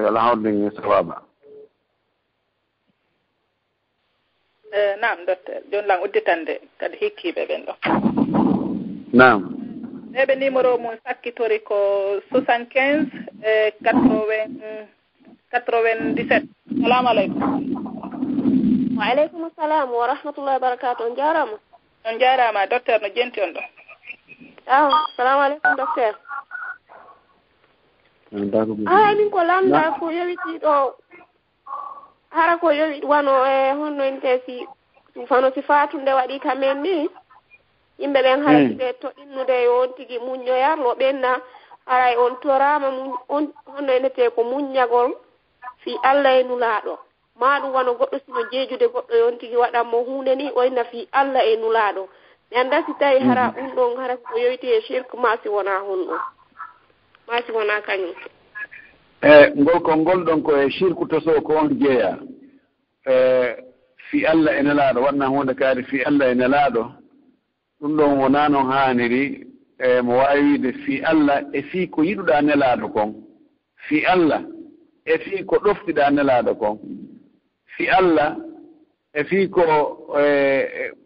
yo ala hawdingi sawaba eh, nam docteur joni lan udditande kadi hikkiɓe ɓen ɗo. Nam eɓe numéro mum sakkitori ko soixante quinze e quatre-vingt quatre-vingt-dix-sept. Salamu aleykum. Wa aleykum salam wa rahmatullahi wa barakatu on jarama on jarama docteur no jenti on ɗo. Ah, Aw salamu aleykum docteur. a min ko lamda ah, ko yowitiɗo hara ko yowi wano e honno inte si wano si fatunde waɗi kamen ni. Yimɓe ɓen hara siɓe toɗinnude e on tigi muññoyarlo ɓenna. Aray e on torama on honno enete ko muññagol. Fi allah e nulaɗo ma ɗum wano goɗɗo sino jeejude goɗɗo e yon tigi waɗanmo hunde ni oyna fi allah e nulaɗo mi annda si tawi hara ɗum ɗon hara ko yowiti e shirque ma si wona hon ɗon maasi wona kañum. E ngol ko ngolɗon ko e sirku toso ko on jeeya. E fi allah e nelaaɗo wanna hunde kaari fi allah e nelaaɗo. Ɗum ɗon wonaa noon haaniri e mo waawi wiide fi allah e fii ko yiɗuɗaa nelaaɗo kon. Fi allah e fii ko ɗoftiɗaa nelaaɗo kon. Fi allah e fii ko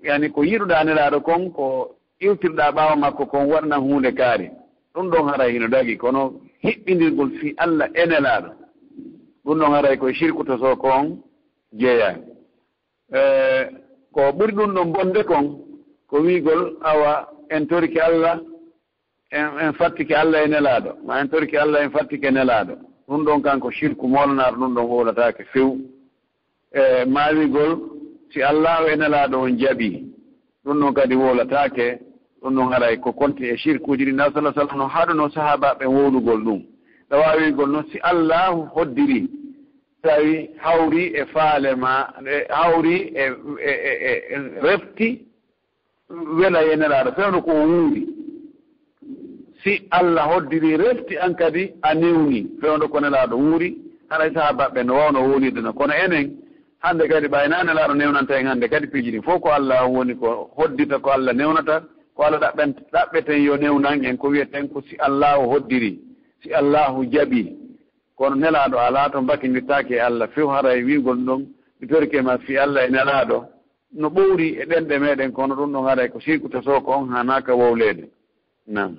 yani ko yiɗuɗaa nelaaɗo kon ko iwtirɗaa ɓaawa makko kon waɗna hunde kaari. ɗum ɗon haray hino dagi kono hiɓɓindirgol fi allah enelaaɗo ɗum ɗon haray koye sirku toso kon jeeyani e, ko ɓuri ɗum ɗon bonde kon ko wiigol awa en torike allah en en fattike allah e nelaaɗo. Ma en torike allah en fattike nelaaɗo. Ɗum ɗon kanko sirku molnaɗo ɗum ɗon wowlataake few. E ma wiigol si allah o e nelaaɗo on jaɓii ɗum ɗon kadi wowlataake ɗon noon alay ko konte e shirkuji ɗi. Nabi sallah sallam no haɗuno sahabaɓe wowlugol ɗum. Ɗawawigol noon si allahu hoddiri. Tawi hawri e faale ma e hawri e, e, e refti wela e nelaɗo fewno ko wuuri. Si allah hoddiri refti an kadi a newni fewno ko nelaɗo wuuri. Haɗay sahabaɓe no wawno wonirde no kono enen. Hannde kadi ɓayna nelaɗo newnanta en hannde kadi piiji ɗin fof ko allah woni ko hoddita ko allah newnata. ko allah ɗaɓɓen ɗaɓɓeten yo newnan en ko wiyeten ko si allahu hoddiri si allahu jaɓi. Kono nelaɗo ala to mbakidirtake e allah few haray wigol ɗon ɗi torike ma fi allah e nelaɗo no ɓowri e ɗenɗe meɗen kono ɗum ɗon haray ko sirkutoto ko on hanaka wowlede nam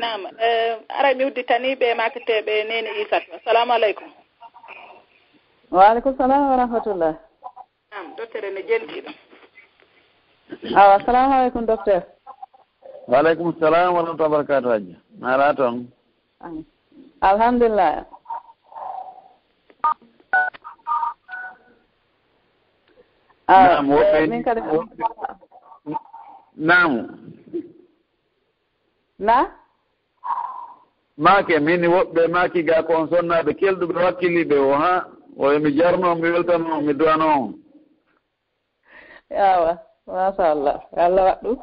nam eh, ara mi udditaniɓe makateɓe nene isat assalamu aleykum waaleykum salam wa rahmatullah. nam docteur ene jenɗi awa assalamu aleykum docteur. Waaleykum salam wa rahmatulah barakatu aji mara toon. Alhamdulillah. Ah, eh, min kadi nam na? Maake min woɓɓe maaki ga ko on sonnaɓe kelɗuɓe wakkilliɓe o ha oyo mi jarno mi weltano mi duwano on yawa machallah allah waɗ ɗum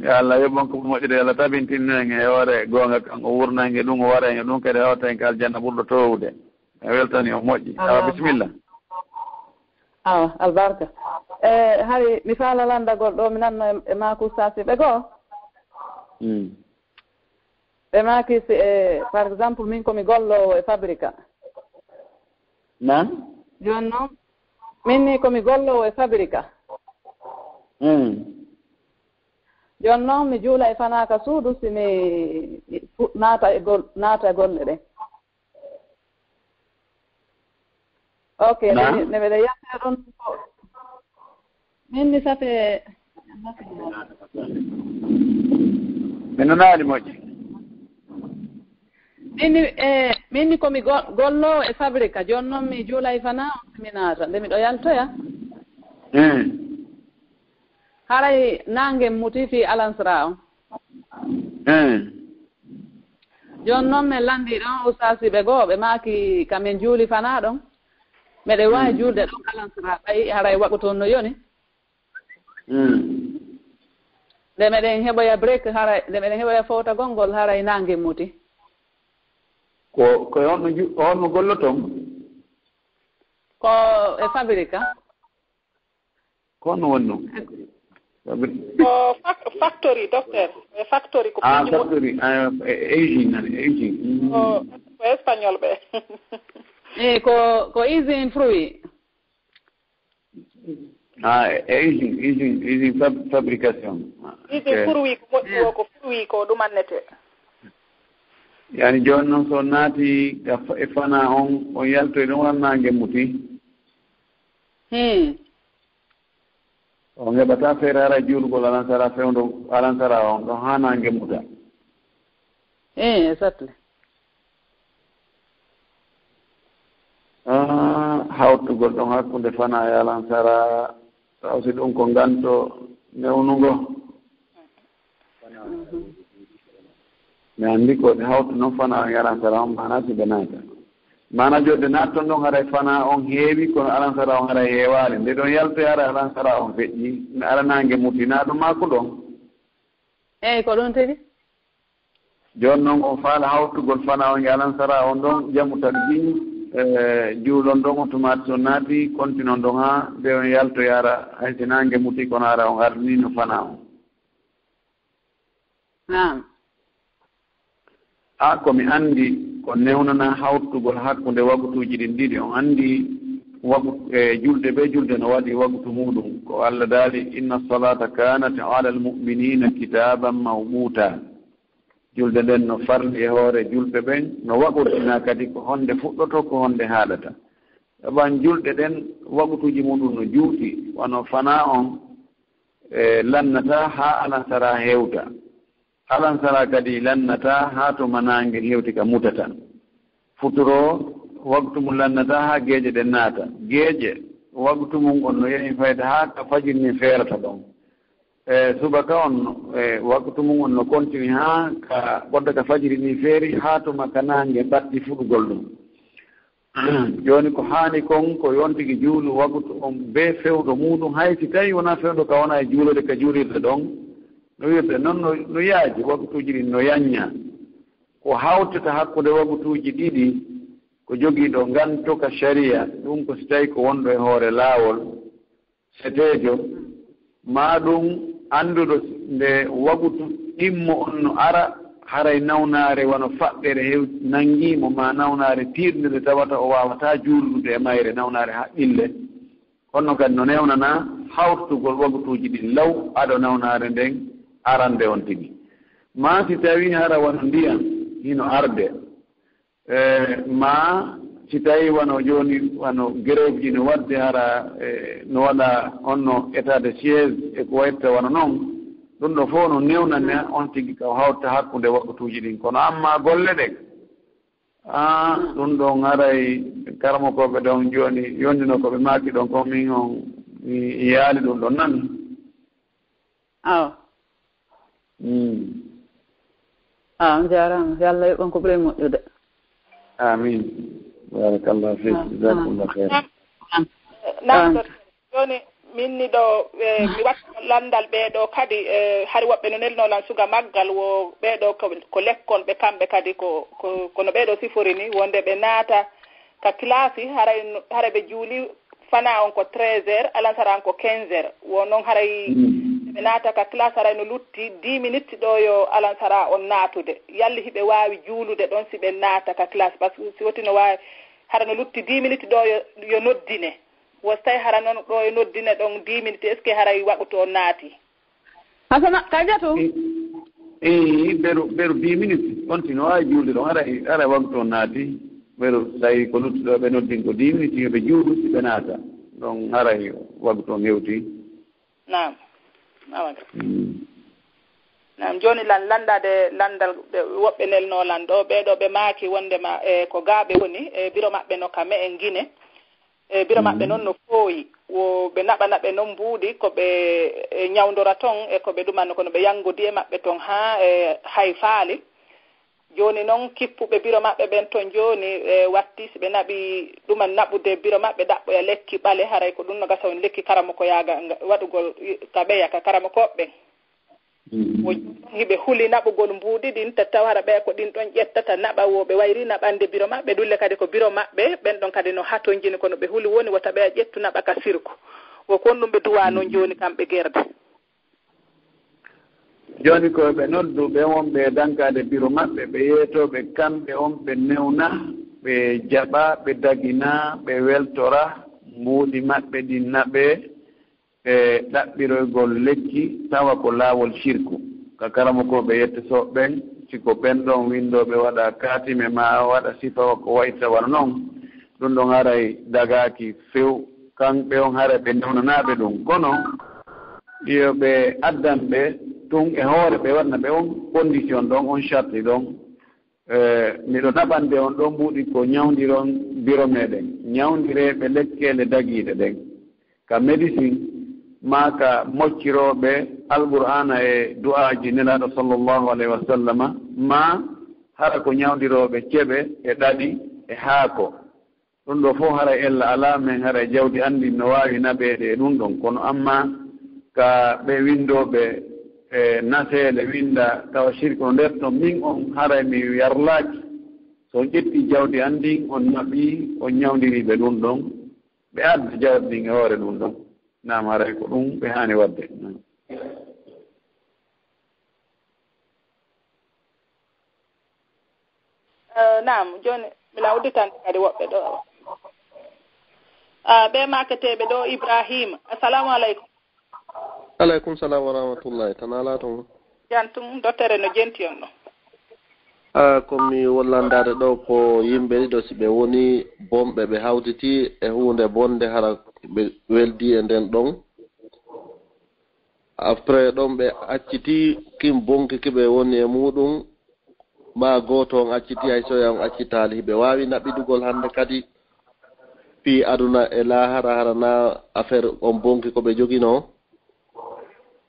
yo allah yoɓon ko moƴƴude allah tabintinnoge e hoore goonga kan o wurnange ɗum o warenge ɗum kadi hawten ko aljanna ɓurɗo towde e weltani o moƴƴi. Awa bisimilla. Awa albarka. E hay mi faala landagol ɗo mi nanno e makou sasiɓe goo? Hmm. Ɓe makisi e par exemple min komi gollowo e fabrica nan joni noon min ni komi gollowo e fabrica hmm. jooni noon mi juula e fanaaka suudu si mi naata e gol naata e golle ɗen ok ne ɓeɗe yaltira ɗon min ni safe mi nanaani moƴƴi. minni e minni komi gollowo e fabrique jooni noon mi juulay fana on seminaire nde miɗo yaltoya. Hmm. Haray nangue muti fi alansra o hmm. jooni noon min lanndi ɗon ustasiɓe goo ɓe maaki kamin juuli fana ɗon. Miɗe waawi hmm. juulde ɗon alansra ɓayi haray waɓu toon no yoni. Nde meɗen heɓoya break haray nde meɗen heɓoya fowta gonngol haray nangue muti. ko koye on no golloton ko e fabrique a ko on no woni noon ko factory docteur e factory ko ah factory ah, e, e usine an e usine. Ko espagnol ɓe. Eyi eh, ko ko usine fruit. Ah usine usine usine fabrication. Ah, usine fruit ko moƴƴi o ko fruit ko ɗumannete. yani joni noon so naati e, e fana on on yaltoy ɗum wonannaa gemmuti on heɓata feere ara juulugol alansara fewndo alansara on ɗo haana gemmuta e exactly. Ah, hawtugol ɗon hakkunde fana e alansara tawsi ɗum ko nganto newnugo mhm. mi anndi ko ɓe hawta noon fana on yaransara on mana si ɓe naata. Mana jodde naat toon ɗon haray fana on heewi kono alansara on haray heewaali. Nde ɗon yaltoyara alansara on feƴƴi. Aranaange mutinaa ɗum maa ko ɗon. Eeyi ko ɗon tigi jooni noon on faala hawtugol fana on e alansara on ɗon jamu tagdin e, juulon ɗon on tumaati on naati kontinon ɗon haa nde on yaltoyara hay si naange muti kono ara on harni no fana on. Naam. a komi anndi ko newnana hawtugol hakkunde waktuuji ɗin ɗiɗi. On anndi wagu e julde ɓe julde no waɗi wagutu muɗum. Ko allah daali inna salata kanat ala almuminina kitaban mawmuta julde nden no farli e hoore julɓe ɓen no waɓurtina kadi ko honde fuɗɗoto ko honde haaɗata saban julɗe ɗen waɓutuji muɗum no juuɗi wono fana on e lannata haa alantara heewta. alan sara kadi lannata haa to manangel hewti ka mutata. Futuro waktu mum lannata haa geeƴe ɗen naata. Geeƴe waktu mum on no yehi fayde haa ka fajir ni feerata ɗon. E subaka on e waktu mum on no continue haa ka ɓodda ka fajiri ni feeri haa tuma ka nange batti fuɗugol ɗum. Jooni ko haani kon ko yontigi juulu waktu on be fewɗo muɗum hay si tawi wonaa fewɗo ka wonaa e juulode ka juulirde ɗon no wirde noon no no yaaji waktuuji ɗi no yanña. Ko hawtata hakkude waktuuji ɗiɗi ko jogiiɗo ngantuka sharia ɗum ko so tawii ko wonɗo e hoore laawol seteejo ma ɗum annduɗo nde wagutu ɗimmo on no ara haray nawnaare wano faɓɓere hew nanngiimo ma nawnaare tiiɗnde nde tawata o waawataa juulɗude e mayre nawnaare haqqille honno kadi no newnanaa hawtugol wagutuuji ɗin law aɗo nawnaare nden. arande on tigi. Ma si tawi hara wono ndiyam hino arde. E, ma si tawi wano joni wano grève ji no wadde hara e, no waɗa onno état de siége e ko wayitta wano noon ɗum ɗo fof no newnane on tigi ka hawta hakkunde wakkutuji ɗin. Kono amma golle ɗe a ɗum ɗon haray karamo koɓe ɗon joni yondino koɓe maaki ɗon ko min on mi yaali ɗum ɗon nan. Awa an jarama yo allah yoɓon ko ɓuuri moƴƴude. Amin. Barakallah fik ah, jasakumllah heir ah. namdo joni minni ɗo e, mi watta landal ɓeeɗo kadi e, hari woɓɓe no nelnolan suga maggal wo ɓeeɗo ko lekkol ɓe kamɓe kadi ko kono ɓeeɗo sifori ni wonde ɓe naata. Ka classe haray haray ɓe juuli fana on ko treize heures alansara on ko quinze heures. Wo noon haray mm. ɓe naataka classe aray no lutti dix minutes ɗo yo alansara on naatude. Yalli hiɓe waawi juulude ɗon si ɓe naataka classe par ce que si woti no waawi hara no lutti dix minutes ɗo yo yo noddine. Woso tawi hara noon ɗo yo noddine ɗon dix minutes est ce que haray waɗuto on naati? Hasana kadiatou eyi eh, ɓeɗo eh, ɓeɗo dix minutes on no waawi juulde ɗon aray aray waɗuto on naati. Ɓeɗo tawi ko luttiɗo ɓe noddin ko dix minutes yoɓe juulu si ɓe naata. Ɗon haray waɗuto on hewti nam nam joni lan landade landal woɓɓe nelnolan ɗo ɓeɗo ɓe maaki wondema e ko gaaɓe woni e biro maɓɓe no kame en guine e biro maɓɓe noon no fooyi wo ɓe naɓana ɓe noon mbuuɗi koɓe ñawdora ton e koɓe ɗumanno kono ɓe yanngodi e maɓɓe ton haa e hay faali. joni noon kippuɓe biro maɓɓe ɓen ton joni e watti siɓe naɓi ɗuman naɓude biro maɓɓe ɗaɓɓoya lekki ɓale haray ko ɗum no gasa on lekki karama ko yaaga waɗugol ka ɓeya ka karama koɓɓen mm-hmm. hiɓe huuli naɓugol mbuuɗi ɗin tattaw hara ɓeya ko ɗin ɗon ƴettata naɓa wo ɓe wayri naɓande biro maɓɓe ɗulle kadi ko biro maɓɓe ɓen ɗon kadi no hatojini kono ɓe huuli woni wota ɓeya ƴettu naɓa ka sirku. Wo kon ɗum ɓe duwa noon joni kamɓe gerde. joni ko ɓe nodduɓe wonɓe dankade biro maɓɓe ɓe yeetoɓe kamɓe on ɓe newna ɓe jaɓa ɓe dagina ɓe weltora. Mbuuɗi maɓɓe ɗi naɓe e ɗaɓɓiroygol lekki tawa ko laawol sirku ka karamo ko ɓe yettisoɓe ɓen siko ɓen ɗon windoɓe waɗa katime ma waɗa sifawa ko waytawal noon ɗum ɗon haray dagaki few. Kamɓe on hara ɓe newnanaɓe ɗum kono. Yo ɓe addan ɓe tun e hoore ɓe waɗna ɓe on condition ɗon on charte ɗon. E, miɗo naɓande on ɗon ɓuuɗi ko ñawdiron biro meɗen. Ñawdireɓe lekkele dagiiɗe ɗen. Ka médecine ma ka mocciroɓe alqur'ana e du'aji nelaɗo sallllahu alayhi wa sallama ma hara ko ñawdiroɓe ceɓe e ɗaɗi e haako. Ɗum ɗo fof hara ella ala men hara jawdi anndi no waawi naɓeede e ɗum ɗon kono. Amma ka ɓe winndoɓe e naseele winnda tawa sirki o nder to min on hara mi yarlaaki so ƴetti jawdi anndin on naɓii on ñawndiri ɓe ɗum ɗon ɓe adda jawdi ndin e hoore ɗum ɗon. Nam haray ko ɗum ɓe haani waɗde. Nam jooni mbiɗa udditande kadi woɓɓe ɗo. Ɓe maketeɓe ɗo ibrahima assalamu aleykum. aleykum salam wa rahmatullahi tan ala toon jantum dottere no jenti on ɗo. A komi wollandade ɗo ko yimɓe ɗiɗo si ɓe woni bomɓe ɓe hawtiti e hunde bonde hara ɓe weldi e nden ɗon. Après ɗon ɓe acciti kim bonki kiɓe woni e muɗum ma goto on acciti hay soya on accitali ɓe wawi naɓidugol hande kadi fi aduna e lahara harana affaire on bonki koɓe jogino.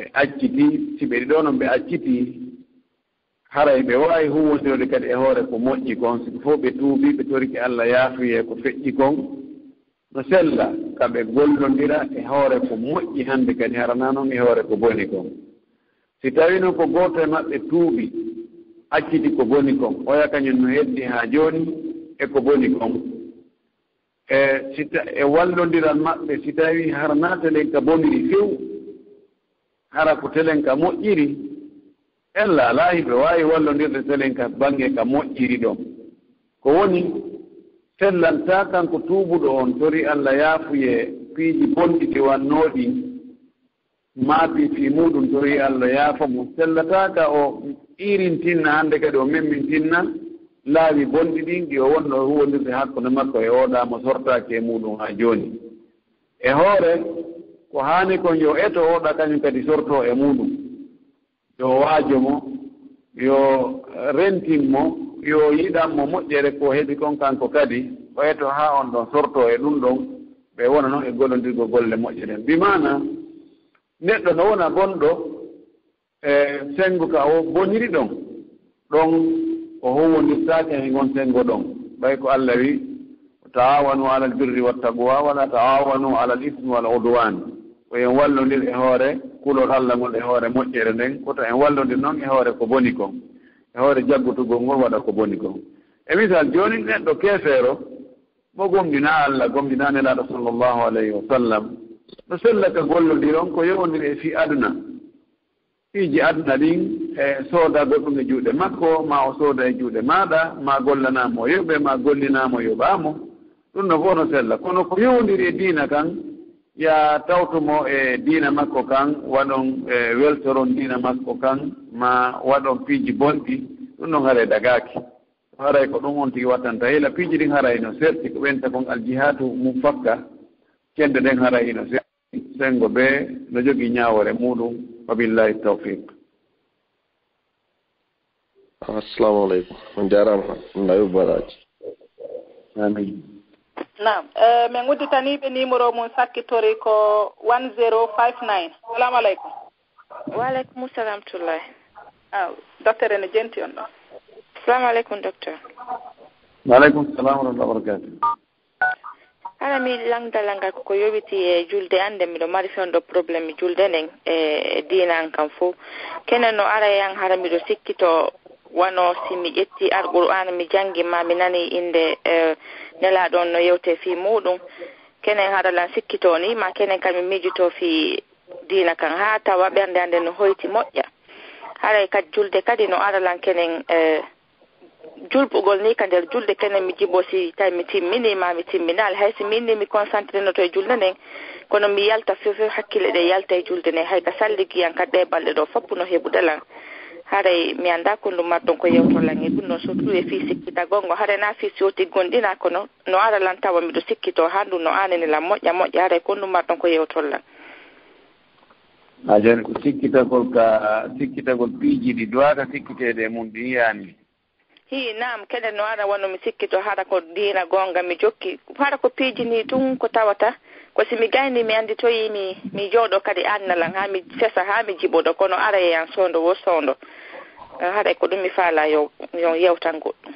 ɓe acciti si ɓe ɗo noon ɓe acciti haray ɓe waawi huwodirode kadi e hoore ko moƴƴi kon. Sibi fof ɓe tuubi ɓe toriki allah yaafuye ko feƴƴi kon. No sella kamɓe gollondira e hoore ko moƴƴi hannde kadi harana noon e hoore ko boni kon. Si tawi noon ko gooto e maɓɓe tuuɓi acciti ko boni kon. Oya kañum no heddi haa jooni e ko boni kon. E si e wallodiral maɓɓe si tawi haranaata ley ka boniri few hara ko telen ka moƴƴiri. Ella alaa ɓe waawi wallondirde telen ka baŋnge ka moƴƴiri ɗon ko woni sellanta kanko tuubuɗo on tori allah yaafuye piiji bonɗi ɗi wannooɗi maapi fii muɗum tori allah yaafa mo sellataka o irintinna hannde kadi o memmintinna laawi bonɗi ɗin ɗi o wonno huwondirde hakkunde makko e oɗa mo sortaki e muɗum haa jooni. E hoore ko haani kon yo eto oɗa kañum kadi sorto e muɗum. Yo waajo mo yo rentin mo yo yiɗanmo moƴƴere ko heɓi kon kanko kadi o eto haa on ɗon sorto e ɗum ɗon ɓe wona noon e gollondirgo golle moƴƴere. Mbimana neɗɗo no wona gonɗo e senngo ka o boniri ɗon ɗon o howondirtaake e ngon senngo ɗon. Ɓay ko allah wi taawanu ala birri wattaqwa wala taawanu ala al ismi wal udwan. ko en wallondir e hoore kulol allah ngol e hoore moƴƴere nden koto en wallondir noon e hoore ko boni kon. E hoore jaggutugol ngol waɗa ko boni kon. E misal jooni neɗɗo keefeero mo gomdina allah gomdina nelaaɗo sallllahu alayhi wa sallam no sellaka gollodiri on ko yewondiri e fii aduna. Fiiji aduna ɗin e sooda goɗɗum e juuɗe makko ma o sooda e juuɗe maaɗa ma gollanamo yoɓe ma gollinamo yoɓaamo ɗum no fof no sella. Kono ko yowndiri e diina kan ya tawtumo e diina makko kan waɗon e weltoron diina makko kan ma waɗon piiji bonɗi ɗum ɗon haray dagaaki. Haray ko ɗum on tigi wattanta. Hila piiji ɗin haray no serti ko ɓenta kon aljihatu mum fakka kende ɗen haray hino serti. Sengo be no jogii ñaawore muɗum wabillahi tawfiq assalamu aleykum on jarama allah baraji amin. nam eh, min udditaniɓe numéro mum sakkitori ko one zero five nine. Salamu aleykum. Waaleykum salam tullahi. Aw docteur ene jenti on ɗo. Salamu aleykum docteur. Waaleykum salam warahmatulah wabarakatu hana mi langdala ngal koko yowiti e julde annde miɗo mari fewn ɗo probléme julde nden e, e diina an kam fo kenen no ara e an hara miɗo sikkito wano si mi ƴetti alqur'ana mi janngi ma mi nani innde nelaɗon no yewte fi muɗum. Kenen haralan sikkito ni ma kenen kadi mi miijito fi diina kan. Haa tawa ɓernde hannde no hoyti moƴƴa. Haray kadi julde kadi no aralan kenen e, julɓugol ni ka nder julde kenen mi jibo si tawi mi timmini ma mi timminal. Hay si mi inni mi concentré e julde nden kono mi yalta few hakkille ɗe yalta e julde nden. Hay ka salligiyan kadi ɗe balɗe ɗo foppu no heɓudalan haray mi annda ko ɗum mat ɗon ko yewtolange ɗum noon surtout e fii sikkita gongo. Haray na fii siwti gonɗina ko no no aralan tawa miɗo sikkito han ndu no anenilam moƴƴa moƴƴa. Haray kon ɗum mat ɗon ko yewtollan a joni ko sikkitagol ka sikkitagol piiji ɗi duwata sikkitede e mum ɗi yiyani hi nam kene no ara wonno mi sikkito hara ko diina gonga mi jokki. Hara ko piiji ni tun ko tawata ko si mi gayni mi anndi toyi mi mi jooɗo kadi annalan haa mi sesa haa mi jiɓoɗo kono ara e yan sowndo wo sowndo haɗa ko ɗum mi faala yo yo yewtan goɗɗum.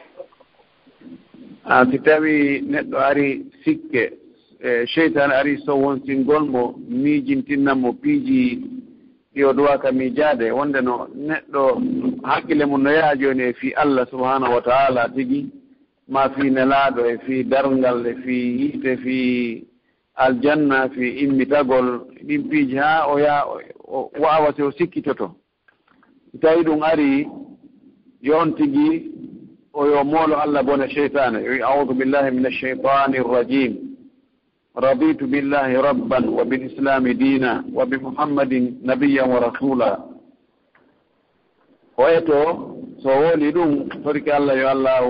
A si tawi neɗɗo ari sikke e cheytan ari so wontingolmo miijintinnanmo piiji ɗi o duwaka miijaade wonde no neɗɗo haqqille mum no yaha jooni e fii allah subahanahu wa taala tigi ma fii nelaaɗo e fii darngal e fii yiite e fii aljanna e fii immitagol ɗin piiji haa o yaha o waawa si o sikkitoto. so tawi ɗum ari yon tigi o yo moolo allah bone cheytane wi audu billahi min alcheytani irrajim raditu billahi rabban wa bilislami dina wa bi muhammadin nabiyan wa rasula o eto so wooli ɗum torki allah yo allah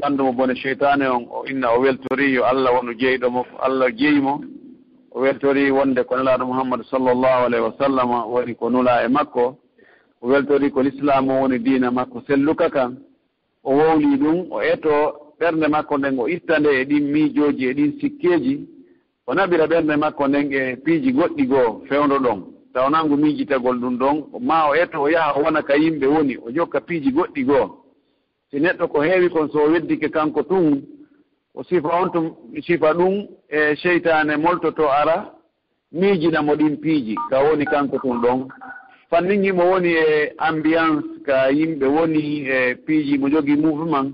ɓanndumo bone cheytane on o inna o weltori yo allah wonu jeyɗomo allah jeyimo o weltori wonde ko nelaɗo mouhammadou sallllahu alayhi wa sallam woni ko nula e makko. o weltori ko l'islam o woni diina makko selluka kan o wowli ɗum o eto ɓernde makko nden o itta nde e ɗin miijoji e ɗin sikkeji o naɓira ɓernde makko nden e piiji goɗɗi goo fewndo ɗon. Tawnangu miijitagol ɗum ɗon ma o eto o yaha o wona ka yimɓe woni o jokka piiji goɗɗi goo. Si neɗɗo ko heewi kon so o weddike kanko tun o sifa on to sifa ɗum e cheytane moltoto ara miijinamo ɗin piiji ka woni kanko tun ɗon. fannin yimo woni e ambiance ka yimɓe woni e piiji mo jogii mouvement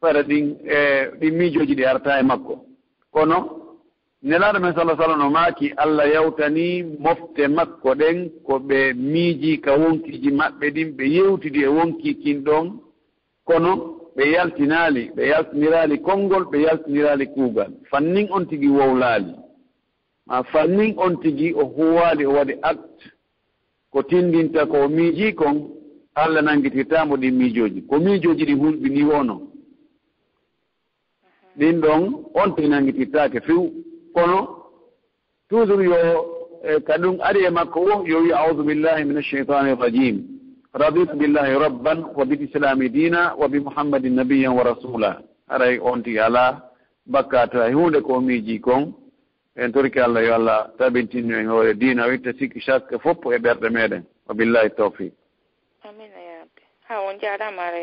fara ɗin e ɗin miijoji ɗi arta e makko. Kono nelaaɗo men salah sallam no maaki allah yawtani mofte makko ɗen ko ɓe miiji ka wonkiji maɓɓe ɗin ɓe yewtidi e wonki kin ɗon. Kono ɓe yaltinaali ɓe yaltiniraali konngol ɓe yaltiniraali kuugal. Fannin on tigi wowlaali. Ma fannin on tigi o huwaali o waɗi acte ko tindinta ko miiji kon allah nangitirtamo ɗin miijooji. Ko miijooji ɗi hulɓi ni wono ɗin ɗon on tigi nangitirtake few kono toujours yo e, ka ɗum ari e makko o yo wi audu billahi min alcheitani irrajim raditu billahi rabban wa bil islami dina wa bi muhammadin nabiyan wa rasula haray on tigi ala bakkata e hunde ko miiji kon en torki allah yo allah tabintinno en hoore diina witta sikki chaque fof e ɓerɗe meɗen. Wabillahi tawfiq. Amina ya rabbi. Ha on jarama ara